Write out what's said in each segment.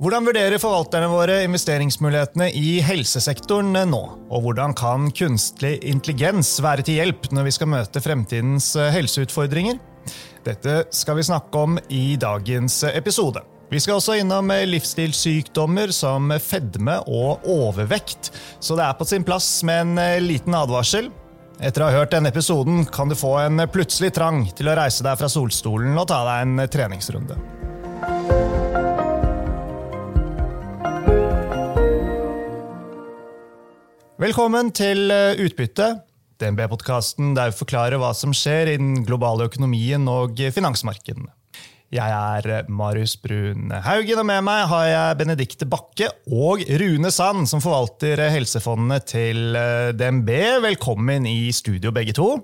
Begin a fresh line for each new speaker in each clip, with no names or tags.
Hvordan vurderer forvalterne våre investeringsmulighetene i helsesektoren nå? Og hvordan kan kunstig intelligens være til hjelp når vi skal møte fremtidens helseutfordringer? Dette skal vi snakke om i dagens episode. Vi skal også innom livsstilssykdommer som fedme og overvekt, så det er på sin plass med en liten advarsel. Etter å ha hørt denne episoden kan du få en plutselig trang til å reise deg fra solstolen og ta deg en treningsrunde. Velkommen til eh, Utbytte, DNB-podkasten der vi forklarer hva som skjer i den globale økonomien og finansmarkedene. Jeg er eh, Marius Brun Haugen, og med meg har jeg Benedikte Bakke og Rune Sand, som forvalter helsefondene til eh, DNB. Velkommen i studio, begge to.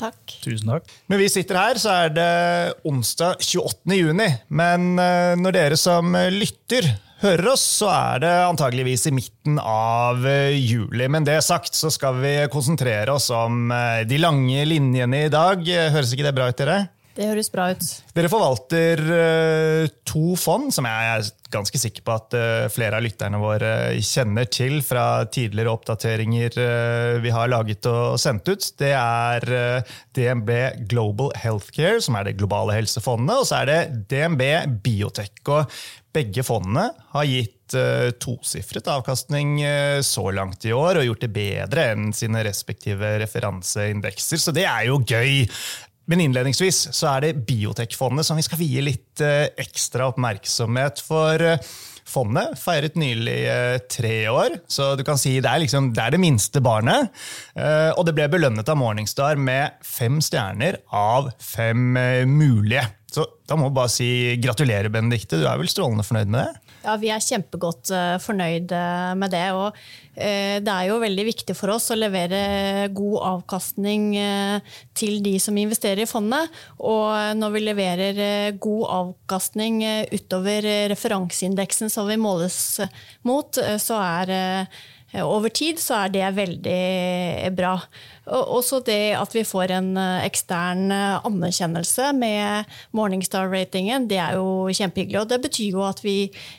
Takk.
Tusen takk.
Når vi sitter her, så er det onsdag 28. juni. Men når dere som lytter hører oss, så er det antageligvis i midten av eh, juli. Men det sagt, så skal vi konsentrere oss om eh, de lange linjene i dag. Høres ikke det bra ut, dere?
Det høres bra ut.
Dere forvalter uh, to fond, som jeg er ganske sikker på at uh, flere av lytterne våre kjenner til fra tidligere oppdateringer vi har laget og sendt ut. Det er DNB Global Healthcare, som er det globale helsefondet, og så er det DNB Biotech. Og begge fondene har gitt tosifret avkastning så langt i år og gjort det bedre enn sine respektive referanseindekser, så det er jo gøy. Men innledningsvis så er det Biotekfondet som vi skal vie litt uh, ekstra oppmerksomhet. For fondet feiret nylig tre år, så du kan si det er, liksom, det, er det minste barnet. og det ble belønnet av Morningstar med fem stjerner av fem mulige. Så da må jeg bare si gratulerer, Benedikte. Du er vel strålende fornøyd med det?
Ja, vi er kjempegodt uh, fornøyd uh, med det. Og uh, det er jo veldig viktig for oss å levere god avkastning til de som investerer i fondet. Og når vi leverer god avkastning utover referanseindeksen som vi måles mot, så er over tid så er det veldig bra. Også det at vi får en eh, ekstern eh, anerkjennelse med Morningstar-ratingen, det er jo kjempehyggelig. Og det betyr jo at vi,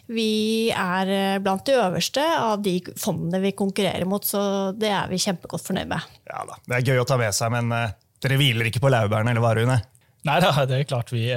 vi, er eh, blant de øverste av de fondene vi konkurrerer mot, så det er vi kjempegodt fornøyd med.
Ja da, Det er gøy å ta med seg, men dere hviler ikke på laurbærene, eller hva, Rune?
Nei da, det er klart vi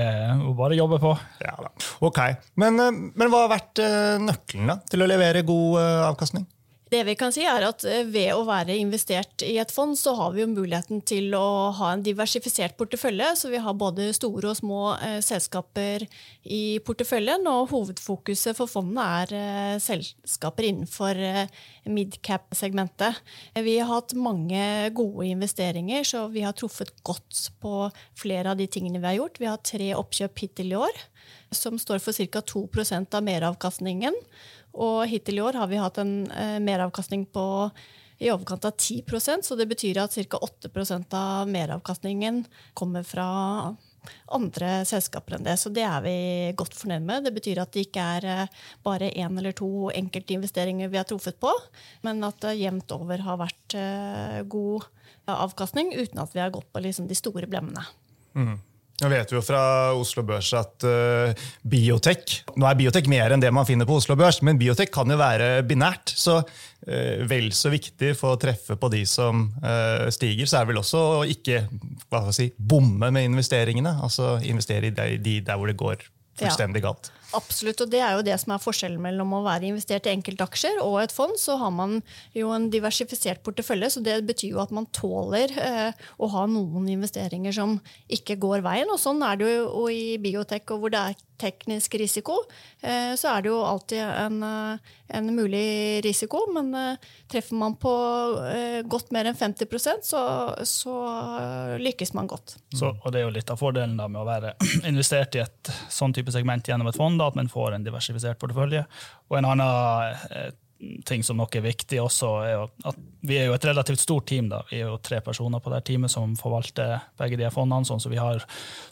må bare jobber på.
Ja da. Ok, Men, men hva har vært nøkkelen da, til å levere god avkastning?
Det vi kan si er at eh, Ved å være investert i et fond, så har vi jo muligheten til å ha en diversifisert portefølje. Så vi har både store og små eh, selskaper i porteføljen. Og hovedfokuset for fondene er eh, selskaper innenfor eh, midcap-segmentet. Vi har hatt mange gode investeringer, så vi har truffet godt på flere av de tingene vi har gjort. Vi har tre oppkjøp hittil i år, som står for ca. 2% av meravkastningen. Og hittil i år har vi hatt en eh, meravkastning på i overkant av 10 så det betyr at ca. 8% av meravkastningen kommer fra andre selskaper enn det. Så det er vi godt fornøyd med. Det betyr at det ikke er eh, bare én eller to enkeltinvesteringer vi har truffet på, men at det jevnt over har vært eh, god avkastning uten at vi har gått på liksom de store blemmene.
Mm. Jeg vet jo fra Oslo Børs at uh, biotek Nå er biotek mer enn det man finner på Oslo Børs, men biotek kan jo være binært. Så uh, vel så viktig for å treffe på de som uh, stiger, så er det vel også å ikke hva skal jeg si, bomme med investeringene. Altså investere i de, de der hvor det går fullstendig galt.
Absolutt, og det er jo det som er forskjellen mellom å være investert i enkeltaksjer og et fond. Så har man jo en diversifisert portefølje, så det betyr jo at man tåler eh, å ha noen investeringer som ikke går veien. Og sånn er det jo i biotek, og hvor det er teknisk risiko, eh, så er det jo alltid en, eh, en mulig risiko. Men eh, treffer man på eh, godt mer enn 50 så, så lykkes man godt.
Så, og det er jo litt av fordelen da med å være investert i et sånn type segment gjennom et fond da, at man får en diversifisert portefølje. Og en annen eh, ting som nok er viktig også, er at vi er jo et relativt stort team. da. Vi er jo tre personer på det teamet som forvalter begge de fondene, sånn så vi har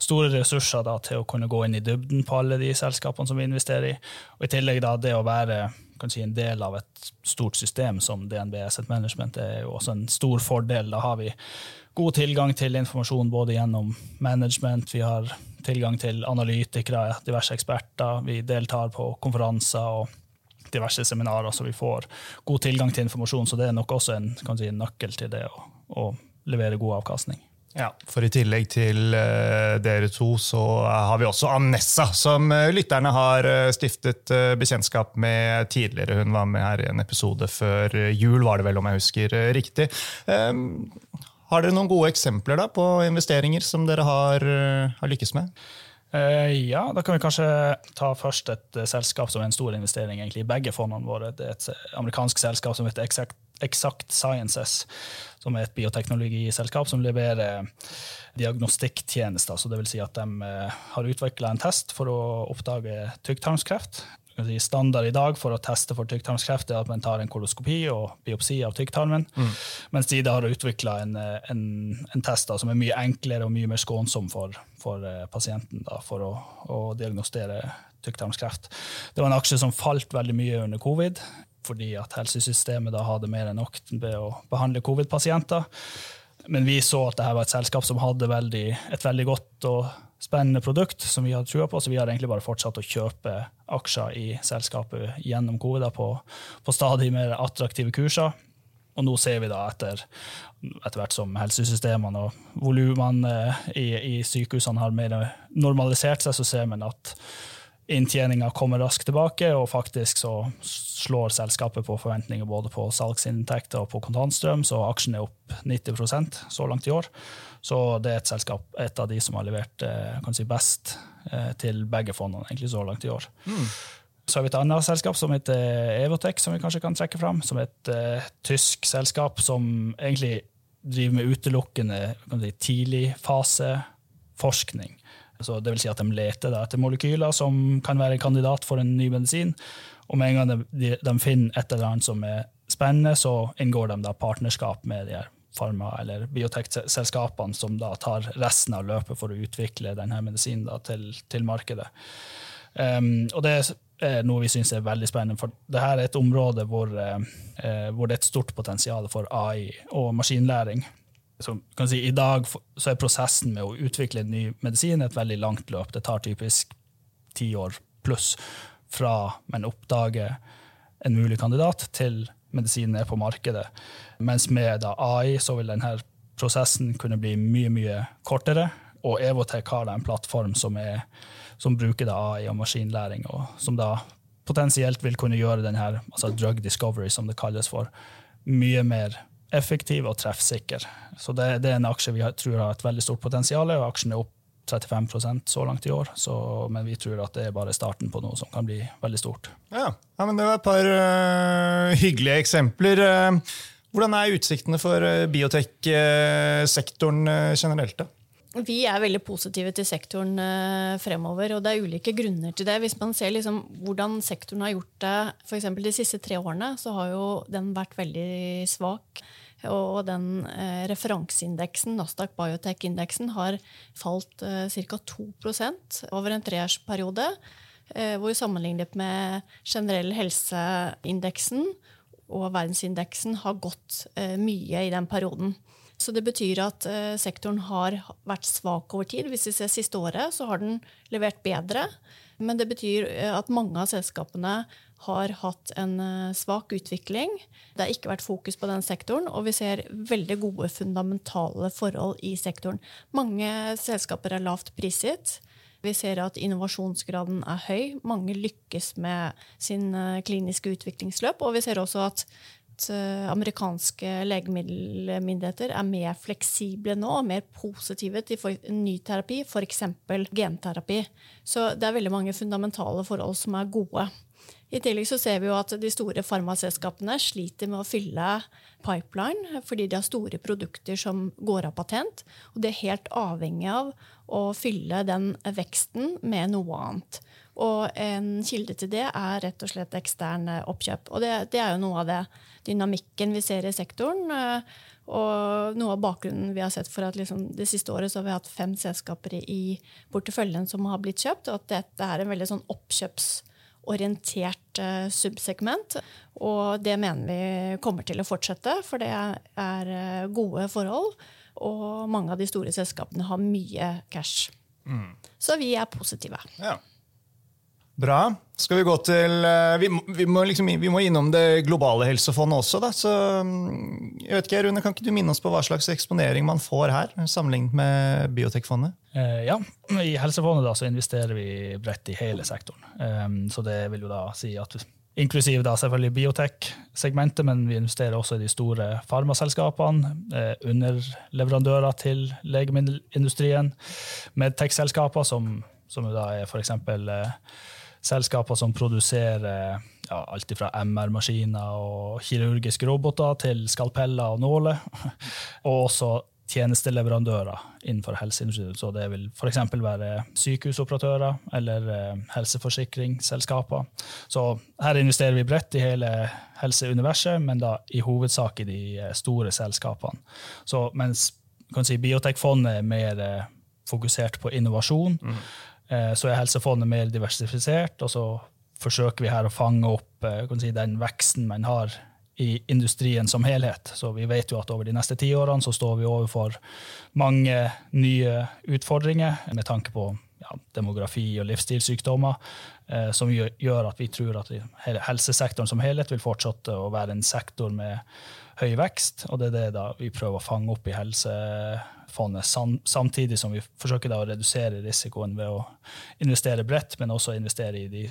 store ressurser da, til å kunne gå inn i dybden på alle de selskapene som vi investerer i. Og I tillegg da det å være si, en del av et stort system som DNB Asset Management. Det er jo også en stor fordel. Da har vi god tilgang til informasjon både gjennom management, vi har tilgang til analytikere, diverse eksperter, vi deltar på konferanser og diverse seminarer, så vi får god tilgang til informasjon. Så det er nok også en, si, nøkkel til det å, å levere god avkastning.
Ja, For i tillegg til uh, dere to, så har vi også Anessa, som uh, lytterne har uh, stiftet bekjentskap med tidligere. Hun var med her i en episode før jul, var det vel, om jeg husker riktig. Har dere noen gode eksempler da, på investeringer som dere har, har lykkes med?
Ja, da kan vi kanskje ta først et selskap som er en stor investering egentlig, i begge fondene våre. Det er et amerikansk selskap som heter Exact Exact Sciences, som er et bioteknologiselskap som leverer diagnostikktjenester. Så det vil si at de eh, har utvikla en test for å oppdage tykktarmskreft. Standard i dag for å teste for tykktarmskreft er at man tar en koloskopi og biopsi av tykktarmen, mm. mens de har utvikla en, en, en, test da, som er mye enklere og mye mer skånsom for, for eh, pasienten da, for å, å diagnostere tykktarmskreft. Det var en aksje som falt veldig mye under covid fordi at helsesystemet da hadde mer enn nok ved å behandle covid-pasienter. Men vi så at dette var et selskap som hadde veldig, et veldig godt og spennende produkt som vi hadde trua på, så vi har egentlig bare fortsatt å kjøpe aksjer i selskapet gjennom covid på, på stadig mer attraktive kurser. Og nå ser vi da etter, etter hvert som helsesystemene og volumene i, i, sykehusene har mer normalisert seg, så ser man at inntjeninga kommer raskt tilbake, og faktisk så slår selskapet på forventninger både på salgsinntekter og på kontantstrøm, så aksjen er opp 90% så langt i år. Så det er et selskap, et av de som har levert eh, si, best eh, til begge fondene egentlig så langt i år. Mm. Så har vi et annet selskap som heter Evotech, som vi kanskje kan trekke fram. Som er et uh, tysk selskap som egentlig driver med utelukkende si, tidligfaseforskning. Så det vil si at de leter etter molekyler som kan være kandidat for en ny medisin. Og med en gang de, de finner et eller annet som er spennende, så inngår de da partnerskap med de her farma- eller biotekselskapene som da tar resten av løpet for å utvikle denne medisinen da, til, til, markedet. Um, og det er noe vi syns er veldig spennende, for dette er et område hvor, uh, hvor det er et stort potensial for AI og maskinlæring så si, I dag så er prosessen med å utvikle en ny medisin et veldig langt løp. Det tar typisk ti år pluss fra man oppdager en mulig kandidat, til medisinen er på markedet. Mens med da, AI så vil denne prosessen kunne bli mye mye kortere. Og Evotech har en plattform som, er, som bruker da, AI og maskinlæring, og som da potensielt vil kunne gjøre denne, altså drug discovery, som det kalles for, mye mer effektiv og treffsikker. Så det, det, er en aksje vi tror har et veldig stort potensial, og aksjen er opp 35 så langt i år. Så, men vi tror at det er bare starten på noe som kan bli veldig stort.
Ja, ja men Det var et par uh, hyggelige eksempler. Uh, hvordan er utsiktene for uh, biotek-sektoren generelt? da?
Vi er veldig positive til sektoren fremover, og det er ulike grunner til det. Hvis man ser liksom hvordan sektoren har gjort det for de siste tre årene, så har jo den vært veldig svak. Og den eh, referanseindeksen, Nasdaq Biotech-indeksen, har falt eh, ca. 2% over en treårsperiode. Eh, hvor sammenlignet med generell helseindeksen og verdensindeksen har gått mye i den perioden. Så det betyr at sektoren har vært svak over tid. Hvis vi ser siste året, så har den levert bedre. Men det betyr at mange av selskapene har hatt en eh, svak utvikling. Det har ikke vært fokus på den sektoren, og vi ser veldig gode fundamentale forhold i sektoren. Mange selskaper er lavt priset. Vi ser at innovasjonsgraden er høy. Mange lykkes med sin eh, kliniske utviklingsløp. Og vi ser også at Eh, amerikanske legemiddelmyndigheter er mer fleksible nå og mer positive til ny terapi, f.eks. genterapi. Så det er veldig mange fundamentale forhold som er gode. I tillegg så ser vi jo at de store farmaselskapene sliter med å fylle pipeline fordi de har store produkter som går av patent. Og de er helt avhengig av å fylle den veksten med noe annet. Og en kilde til det er rett og slett eksterne oppkjøp. Og det, det er jo noe av det dynamikken vi ser i sektoren. Eh, og noe av bakgrunnen vi har sett for at liksom, det siste året så har vi hatt fem selskaper i porteføljen som har blitt kjøpt, og at dette er en veldig sånn oppkjøpsorientert interessert uh, subsegment. Og det mener vi kommer til å fortsette, for det er uh, gode forhold. Og mange av de store selskapene har mye cash. Mm. Så vi er positive.
Ja. Bra. Skal vi gå til eh, Vi må, vi må, liksom, vi må innom det globale helsefondet også. Da. Så, mm, jeg vet ikke, Rune, Kan ikke du minne oss på hva slags eksponering man får her, sammenlignet med Biotekfondet?
Eh, ja, I Helsefondet da, så investerer vi bredt i hele sektoren. Um, så det vil jo da si at Inklusiv da selvfølgelig biotek-segmentet, men vi investerer også i de store farmaselskapene, eh, underleverandører til legemiddelindustrien, medtech-selskaper, som, som da er f.eks. Selskaper som produserer ja, alt fra MR-maskiner og kirurgiske roboter til skalpeller og nåler. Og også tjenesteleverandører innenfor helseindustrien. Så det vil f.eks. være sykehusoperatører eller eh, helseforsikringsselskaper. Så her investerer vi bredt i hele helseuniverset, men da i hovedsak i de eh, store selskapene. Så mens si, Biotekfondet er mer eh, fokusert på innovasjon, mm. Eh, så er helsefondet mer diversifisert, og så forsøker vi her å fange opp eh, si, den veksten man har i industrien som helhet. Så vi vet jo at over de neste ti årene så står vi overfor mange nye utfordringer med tanke på ja, demografi og livsstilssykdommer, eh, som gjør at vi tror at helsesektoren som helhet vil fortsette å være en sektor med høy vekst. Og det er det vi prøver å fange opp i Helsefondet, samtidig som vi forsøker å redusere risikoen ved å investere bredt, men også investere i de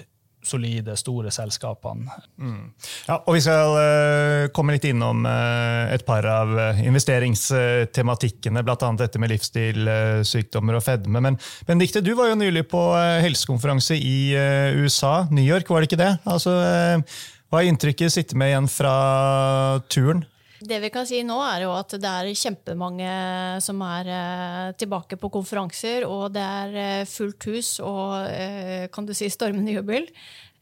solide, store selskapene.
Mm. Ja, og Vi skal uh, komme litt innom uh, et par av uh, investeringstematikkene, bl.a. dette med livsstil, sykdommer og fedme. Men Benedicte, du var jo nylig på helsekonferanse i USA, New York, var det ikke det? Altså, hva er inntrykket sitter med igjen fra turen?
Det vi kan si nå, er jo at det er kjempemange som er eh, tilbake på konferanser, og det er eh, fullt hus og eh, kan du si stormende jubel.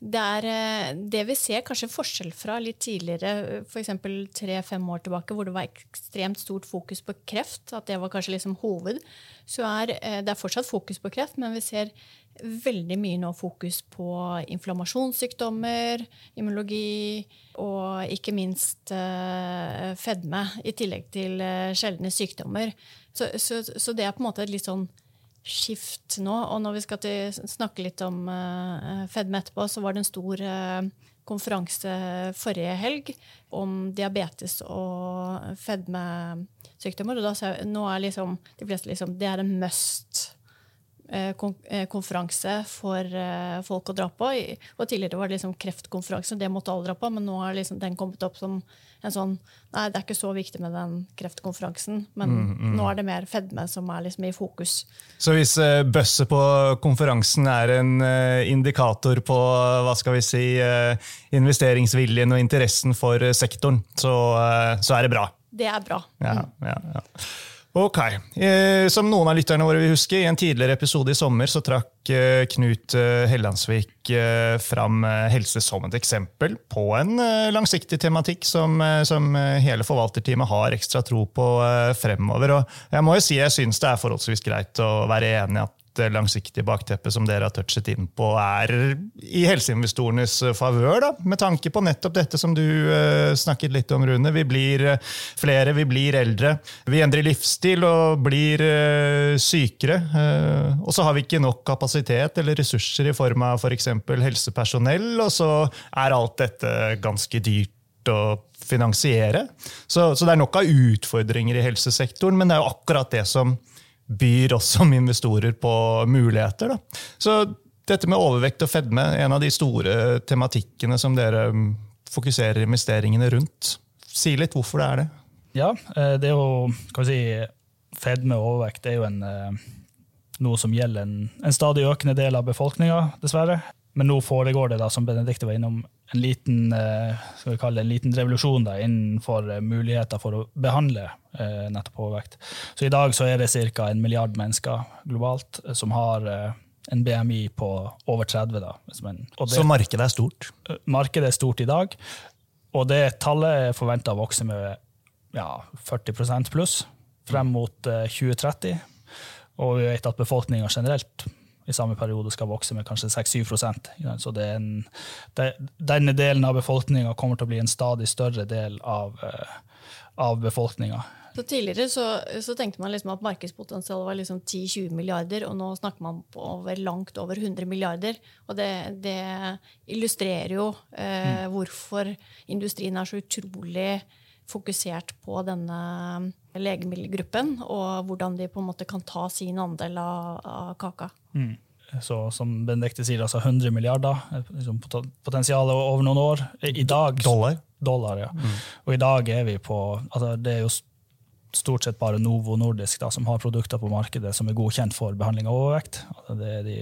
Det er eh, det vi ser kanskje forskjell fra litt tidligere, f.eks. tre-fem år tilbake, hvor det var ekstremt stort fokus på kreft, at det var kanskje liksom hoved. Så er eh, det er fortsatt fokus på kreft, men vi ser veldig mye nå fokus på inflammasjonssykdommer, immunologi og ikke minst fedme, i tillegg til sjeldne sykdommer. Så, så, så, det er på en måte litt sånn skift nå. Og når vi skal til, snakke litt om uh, fedme etterpå, så var det en stor konferanse forrige helg om diabetes og fedmesykdommer. Og da sa jeg nå er liksom, de fleste liksom, det er en must konferanse for eh, folk å dra på. Og tidligere var det liksom kreftkonferanse, det måtte alle dra på, men nå har liksom den kommet opp som en sånn Nei, det er ikke så viktig med den kreftkonferansen, men mm, mm. nå er det mer fedme som er liksom i fokus.
Så hvis uh, bøsset på konferansen er en uh, indikator på hva skal vi si, uh, investeringsviljen og interessen for sektoren, så, så, er det bra?
Det er bra.
Ja, mm. ja, ja. Ok. Eh, som noen av lytterne våre vil huske, i en tidligere episode i sommer så trakk eh, Knut eh, Hellandsvik fram helse som et eksempel på en langsiktig tematikk som, som hele forvalterteamet har ekstra tro på fremover. Og jeg må jo si jeg syns det er forholdsvis greit å være enig i at det langsiktige bakteppet som dere har touchet inn på, er i helseinvestorenes favør, da, med tanke på nettopp dette som du uh, snakket litt om, Rune. Vi blir flere, vi blir eldre. Vi endrer livsstil og blir sykere. og så har vi ikke nok kapasitet eller ressurser i form av f.eks. For helsepersonell, og så er alt dette ganske dyrt å finansiere. Så, så det er nok av utfordringer i helsesektoren, men det er jo akkurat det som byr oss som investorer på muligheter. Da. Så dette med overvekt og fedme en av de store tematikkene som dere fokuserer investeringene rundt. Si litt hvorfor det er det.
Ja, eh, det er jo kan si, Fedme og overvekt er jo en, eh, noe som gjelder en, en stadig økende del av befolkninga, dessverre. Men nå foregår det, da, som Benedicte var innom, en liten, eh, skal vi kalle det en liten revolusjon da, innenfor eh, muligheter for å behandle eh, nettopp overvekt. Så I dag så er det ca. en milliard mennesker globalt eh, som har eh, en BMI på over 30. Da,
det, så markedet er stort?
Markedet er stort i dag. Og det tallet er forventa å vokse med ja, 40% pluss frem mot 2030. Og vi vet at befolkninga generelt i samme periode skal vokse med kanskje 6-7 Så det en, det, denne delen av befolkninga kommer til å bli en stadig større del av, uh, av befolkninga.
Så Tidligere så, så, tenkte man liksom at markedspotensialet var liksom 10-20 milliarder, og nå snakker man på over, langt over 100 milliarder. Og det, det illustrerer jo eh, mm. hvorfor industrien er så utrolig fokusert på denne legemiddelgruppen, og hvordan de på en måte kan ta sin andel av, av kaka. Mm.
Så som Benedicte sier, altså 100 milliarder, liksom potensialet over noen år. I dag,
dollar?
Dollar, ja. Mm. Og i dag er vi på altså Det er jo stort sett bare Novo Nordisk da, som har produkter på markedet som er godkjent for behandling av overvekt. Altså det er de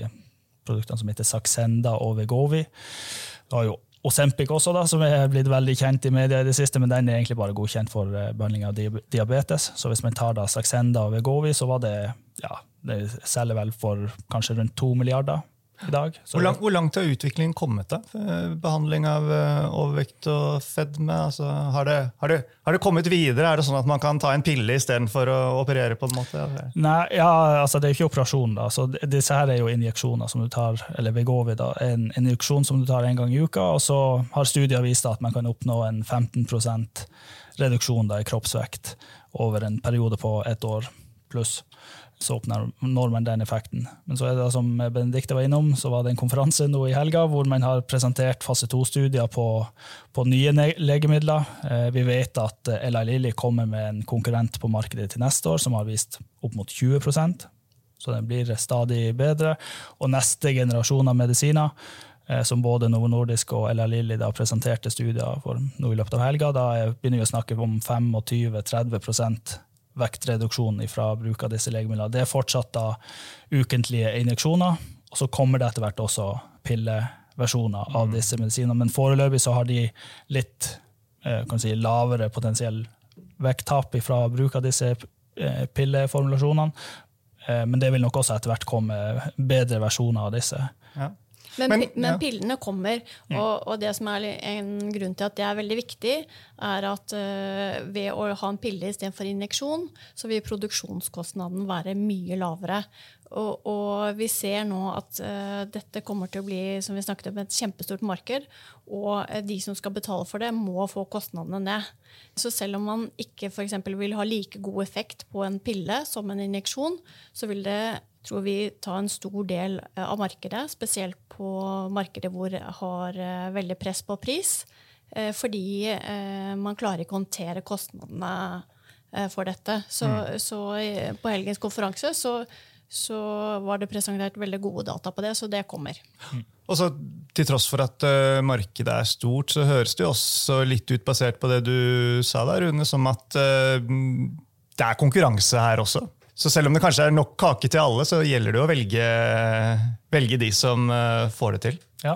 produktene som heter Saxenda og Vegovi. Det har jo Osempic også, da, som er blitt veldig kjent i media i det siste, men den er egentlig bare godkjent for eh, behandling av diabetes. Så hvis man tar da Saxenda og Vegovi, så var det ja, det selger vel for kanskje rundt to milliarder i dag.
Hvor, lang, hvor, langt har utviklingen kommet? da? Behandling av uh, overvekt og fedme? Altså, har, det, har, det, har, det, kommet videre? Er det sånn at man kan ta en pille istedenfor å operere? på en måte?
Nei, ja, altså Det er ikke operasjon. da. Så disse her er jo injeksjoner som du tar, eller Vegovi, da, en injeksjon som du tar en gang i uka. og Så har studier vist at man kan oppnå en 15% reduksjon da, i kroppsvekt over en periode på ett år pluss så oppnår man den effekten. Men så er det som Benedicte var innom, så var det en konferanse nå i helga hvor man har presentert fase to-studier på, på, nye legemidler. Eh, vi vet at eh, Eli Lilly kommer med en konkurrent på markedet til neste år som har vist opp mot 20% så den blir stadig bedre. Og neste generasjon av medisiner, eh, som både Novo Nordisk og Ella Lilly presenterte studier for nå i løpet av helga, da begynner vi å snakke om 25-30 vektreduksjon fra bruk av disse legemidlene. Det er fortsatt da ukentlige injeksjoner, og så kommer det etter hvert også pilleversjoner av mm. disse medisinene. Men foreløpig så har de litt eh, si, lavere potensiell vekttap fra bruk av disse eh, pilleformulasjonene. Eh, men det vil nok også etter hvert komme bedre versjoner av disse. Ja.
Men, men, men pillene kommer, og, og, det som er en grunn til at det er veldig viktig, er at uh, ved å ha en pille istedenfor injeksjon, så vil produksjonskostnaden være mye lavere. Og, og vi ser nå at uh, dette kommer til å bli som vi snakket om, et kjempestort marked. Og uh, de som skal betale for det, må få kostnadene ned. Så selv om man ikke for vil ha like god effekt på en pille som en injeksjon, så vil det tror vi tar en stor del eh, av markedet, spesielt på markedet hvor det har eh, veldig press på pris. Eh, fordi man klarer ikke å håndtere kostnadene for dette. Så, mm. så på helgens konferanse så, så, var det presentert veldig gode data på det, så det kommer.
Mm. Og så Til tross for at uh, markedet er stort, så høres det jo også litt ut, basert på det du sa der, Rune, som at uh, det er konkurranse her også? Så selv om det kanskje er nok kake til alle, så gjelder det å velge, velge de som eh, får det til.
Ja,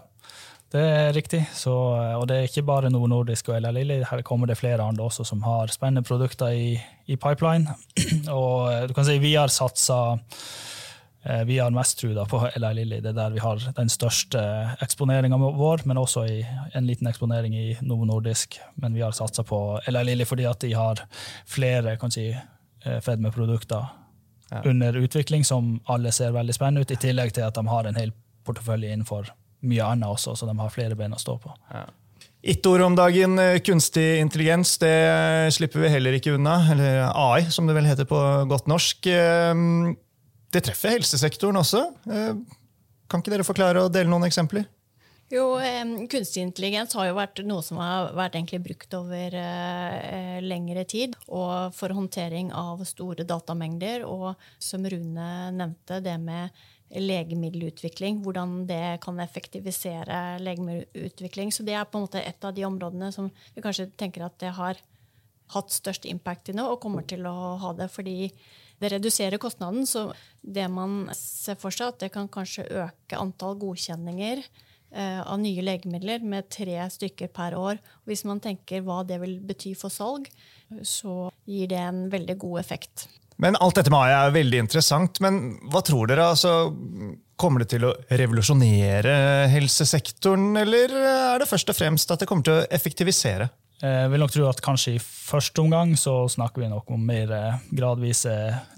det er riktig. Så, og det er ikke bare Novo Nordisk og Ella Lilly. Her kommer det flere andre også som har spennende produkter i, i pipeline. Og eh, du kan si vi har satsa eh, vi har mest tro på Eli Lilly. Det er der vi har den største eksponeringa vår, men også en liten eksponering i Novo Nordisk. Men vi har satsa på Eli Lilly fordi at de har flere kan si, fedmeprodukter ja. under utvikling som alle ser veldig spennende ut, i tillegg til at de har en hel portefølje innenfor mye annet også, så de har flere ben å stå på. Ja.
Ett ord om dagen, eh, kunstig intelligens, det slipper vi heller ikke unna. Eller AI, som det vel heter på godt norsk. Eh, det treffer helsesektoren også. Eh, kan ikke dere forklare og dele noen eksempler?
Jo, Kunstig intelligens har jo vært noe som har vært brukt over eh, lengre tid. Og for håndtering av store datamengder, og som Rune nevnte, det med legemiddelutvikling. Hvordan det kan effektivisere legemiddelutvikling. Så det er på en måte et av de områdene som vi kanskje tenker at det har hatt størst impact i nå, og kommer til å ha det. fordi det reduserer kostnaden. Så det man ser for seg, at det kan kanskje øke antall godkjenninger av nye legemidler med tre stykker per år. Hvis man tenker hva det vil bety for salg, så gir det en veldig god effekt.
Men Alt dette med AI er veldig interessant, men hva tror dere? Altså, kommer det til å revolusjonere helsesektoren, eller er det først og fremst at det kommer til å effektivisere?
Jeg vil nok tro at kanskje i første omgang så snakker vi nok om mer eh, gradvise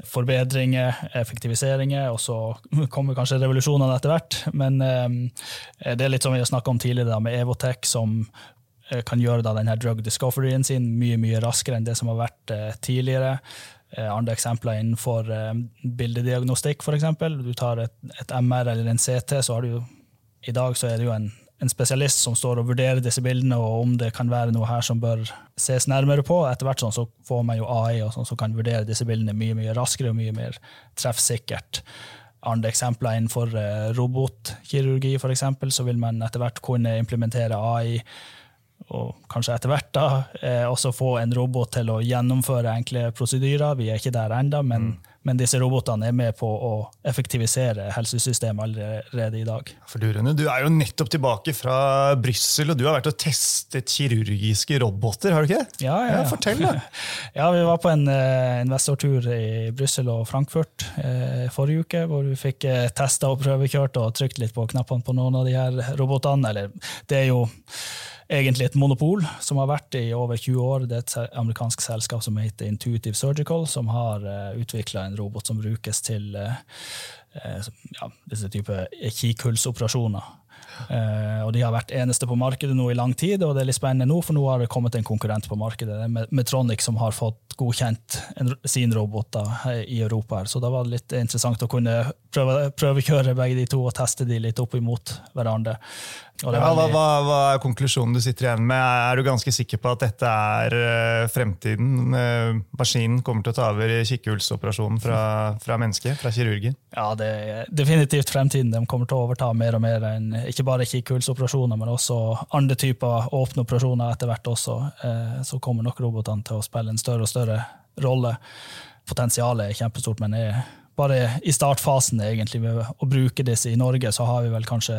forbedringer, effektiviseringer, og så kommer kanskje revolusjonene etter hvert. Men eh, det er litt som vi har snakka om tidligere med Evotech, som eh, kan gjøre denne drug discoveryen sin mye mye raskere enn det som har vært tidligere. Andre eksempler innenfor bildediagnostikk, f.eks. Du tar et, et MR eller en CT, så har du i dag så er det jo en en spesialist som står og vurderer disse bildene, og om det kan være noe her som bør ses nærmere på. Etter hvert sånn, så får man jo AI og sånn, som kan vurdere disse bildene mye mye raskere og mye mer treffsikkert. Andre eksempler innenfor eh, robotkirurgi for eksempel, så vil man etter hvert kunne implementere AI og kanskje etter hvert da, eh, også få en robot til å gjennomføre enkle prosedyrer. Vi er ikke der ennå, men, mm. Men, disse robotene er med på å effektivisere helsesystemet allerede i dag.
For du, Rune, du er jo nettopp tilbake fra Brussel, og du har vært og testet kirurgiske roboter, har du ikke?
Ja, ja, ja.
Fortell, da.
ja, Vi var på en uh, investortur i Brussel og Frankfurt uh, forrige uke, hvor vi fikk uh, testa og prøvekjørt og trykt litt på knappene på noen av de her robotene. Eller det er jo egentlig et monopol som har vært i over 20 år. Det er et amerikansk selskap som heter Intuitive Surgical, som har uh, eh, utvikla en robot som brukes til uh, ja, disse typer kikkhullsoperasjoner. Uh, og De har vært eneste på markedet nå i lang tid, og det er litt spennende nå, for nå har det kommet en konkurrent på markedet. Det Metronic som har fått godkjent en, sin robot da, i Europa. her, Så da var det litt interessant å kunne prøve, prøvekjøre begge de to og teste de litt opp imot hverandre.
Ja, hva, hva, er konklusjonen du sitter igjen med? Er du ganske sikker på at dette er uh, fremtiden? Uh, maskinen kommer til å ta over kikkehullsoperasjonen fra, fra mennesket, fra kirurgen?
Ja, det er definitivt fremtiden. De kommer til å overta mer og mer enn ikke bare kikkehullsoperasjoner, men også andre typer åpne operasjoner etter hvert også. Uh, så kommer nok robotene til å spille en større og større rolle. Potensialet er kjempestort, men er bare i startfasen egentlig med å bruke disse i Norge, så har vi vel kanskje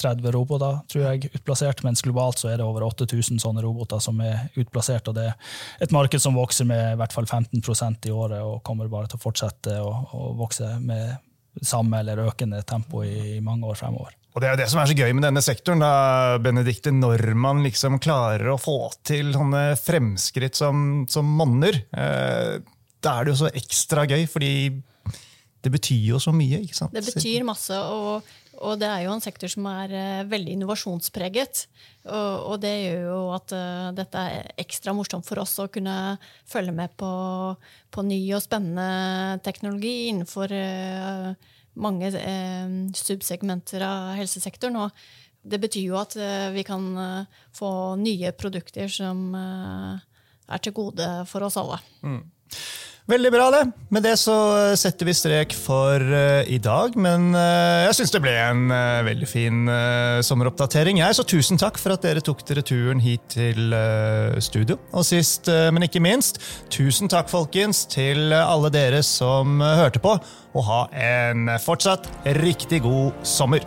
30 roboter tror jeg, utplassert, mens globalt så er det over 8000 sånne roboter som er utplassert. og Det er et marked som vokser med i hvert fall 15% i året, og kommer bare til å fortsette å, å vokse med samme eller økende tempo i, i mange år fremover.
Og Det er jo det som er så gøy med denne sektoren, da, Benedikte, når man liksom klarer å få til sånne fremskritt som, som monner. Eh, da er det jo så ekstra gøy, fordi det betyr jo så mye. ikke sant?
Det betyr masse, og, og det er jo en sektor som er uh, veldig innovasjonspreget. Og, og, det gjør jo at uh, dette er ekstra morsomt for oss å kunne følge med på, på ny og spennende teknologi innenfor uh, mange subsegmenter av helsesektoren. Og det betyr jo at vi kan få nye produkter som er til gode for oss alle. Mm.
Veldig bra, det. Med det så setter vi strek for uh, i dag. Men uh, jeg syns det ble en uh, veldig fin sommeroppdatering. Jeg, så tusen takk for at dere tok dere turen hit til studio. Og sist, men ikke minst, tusen takk, folkens, til alle dere som hørte på. Og ha en fortsatt riktig god sommer.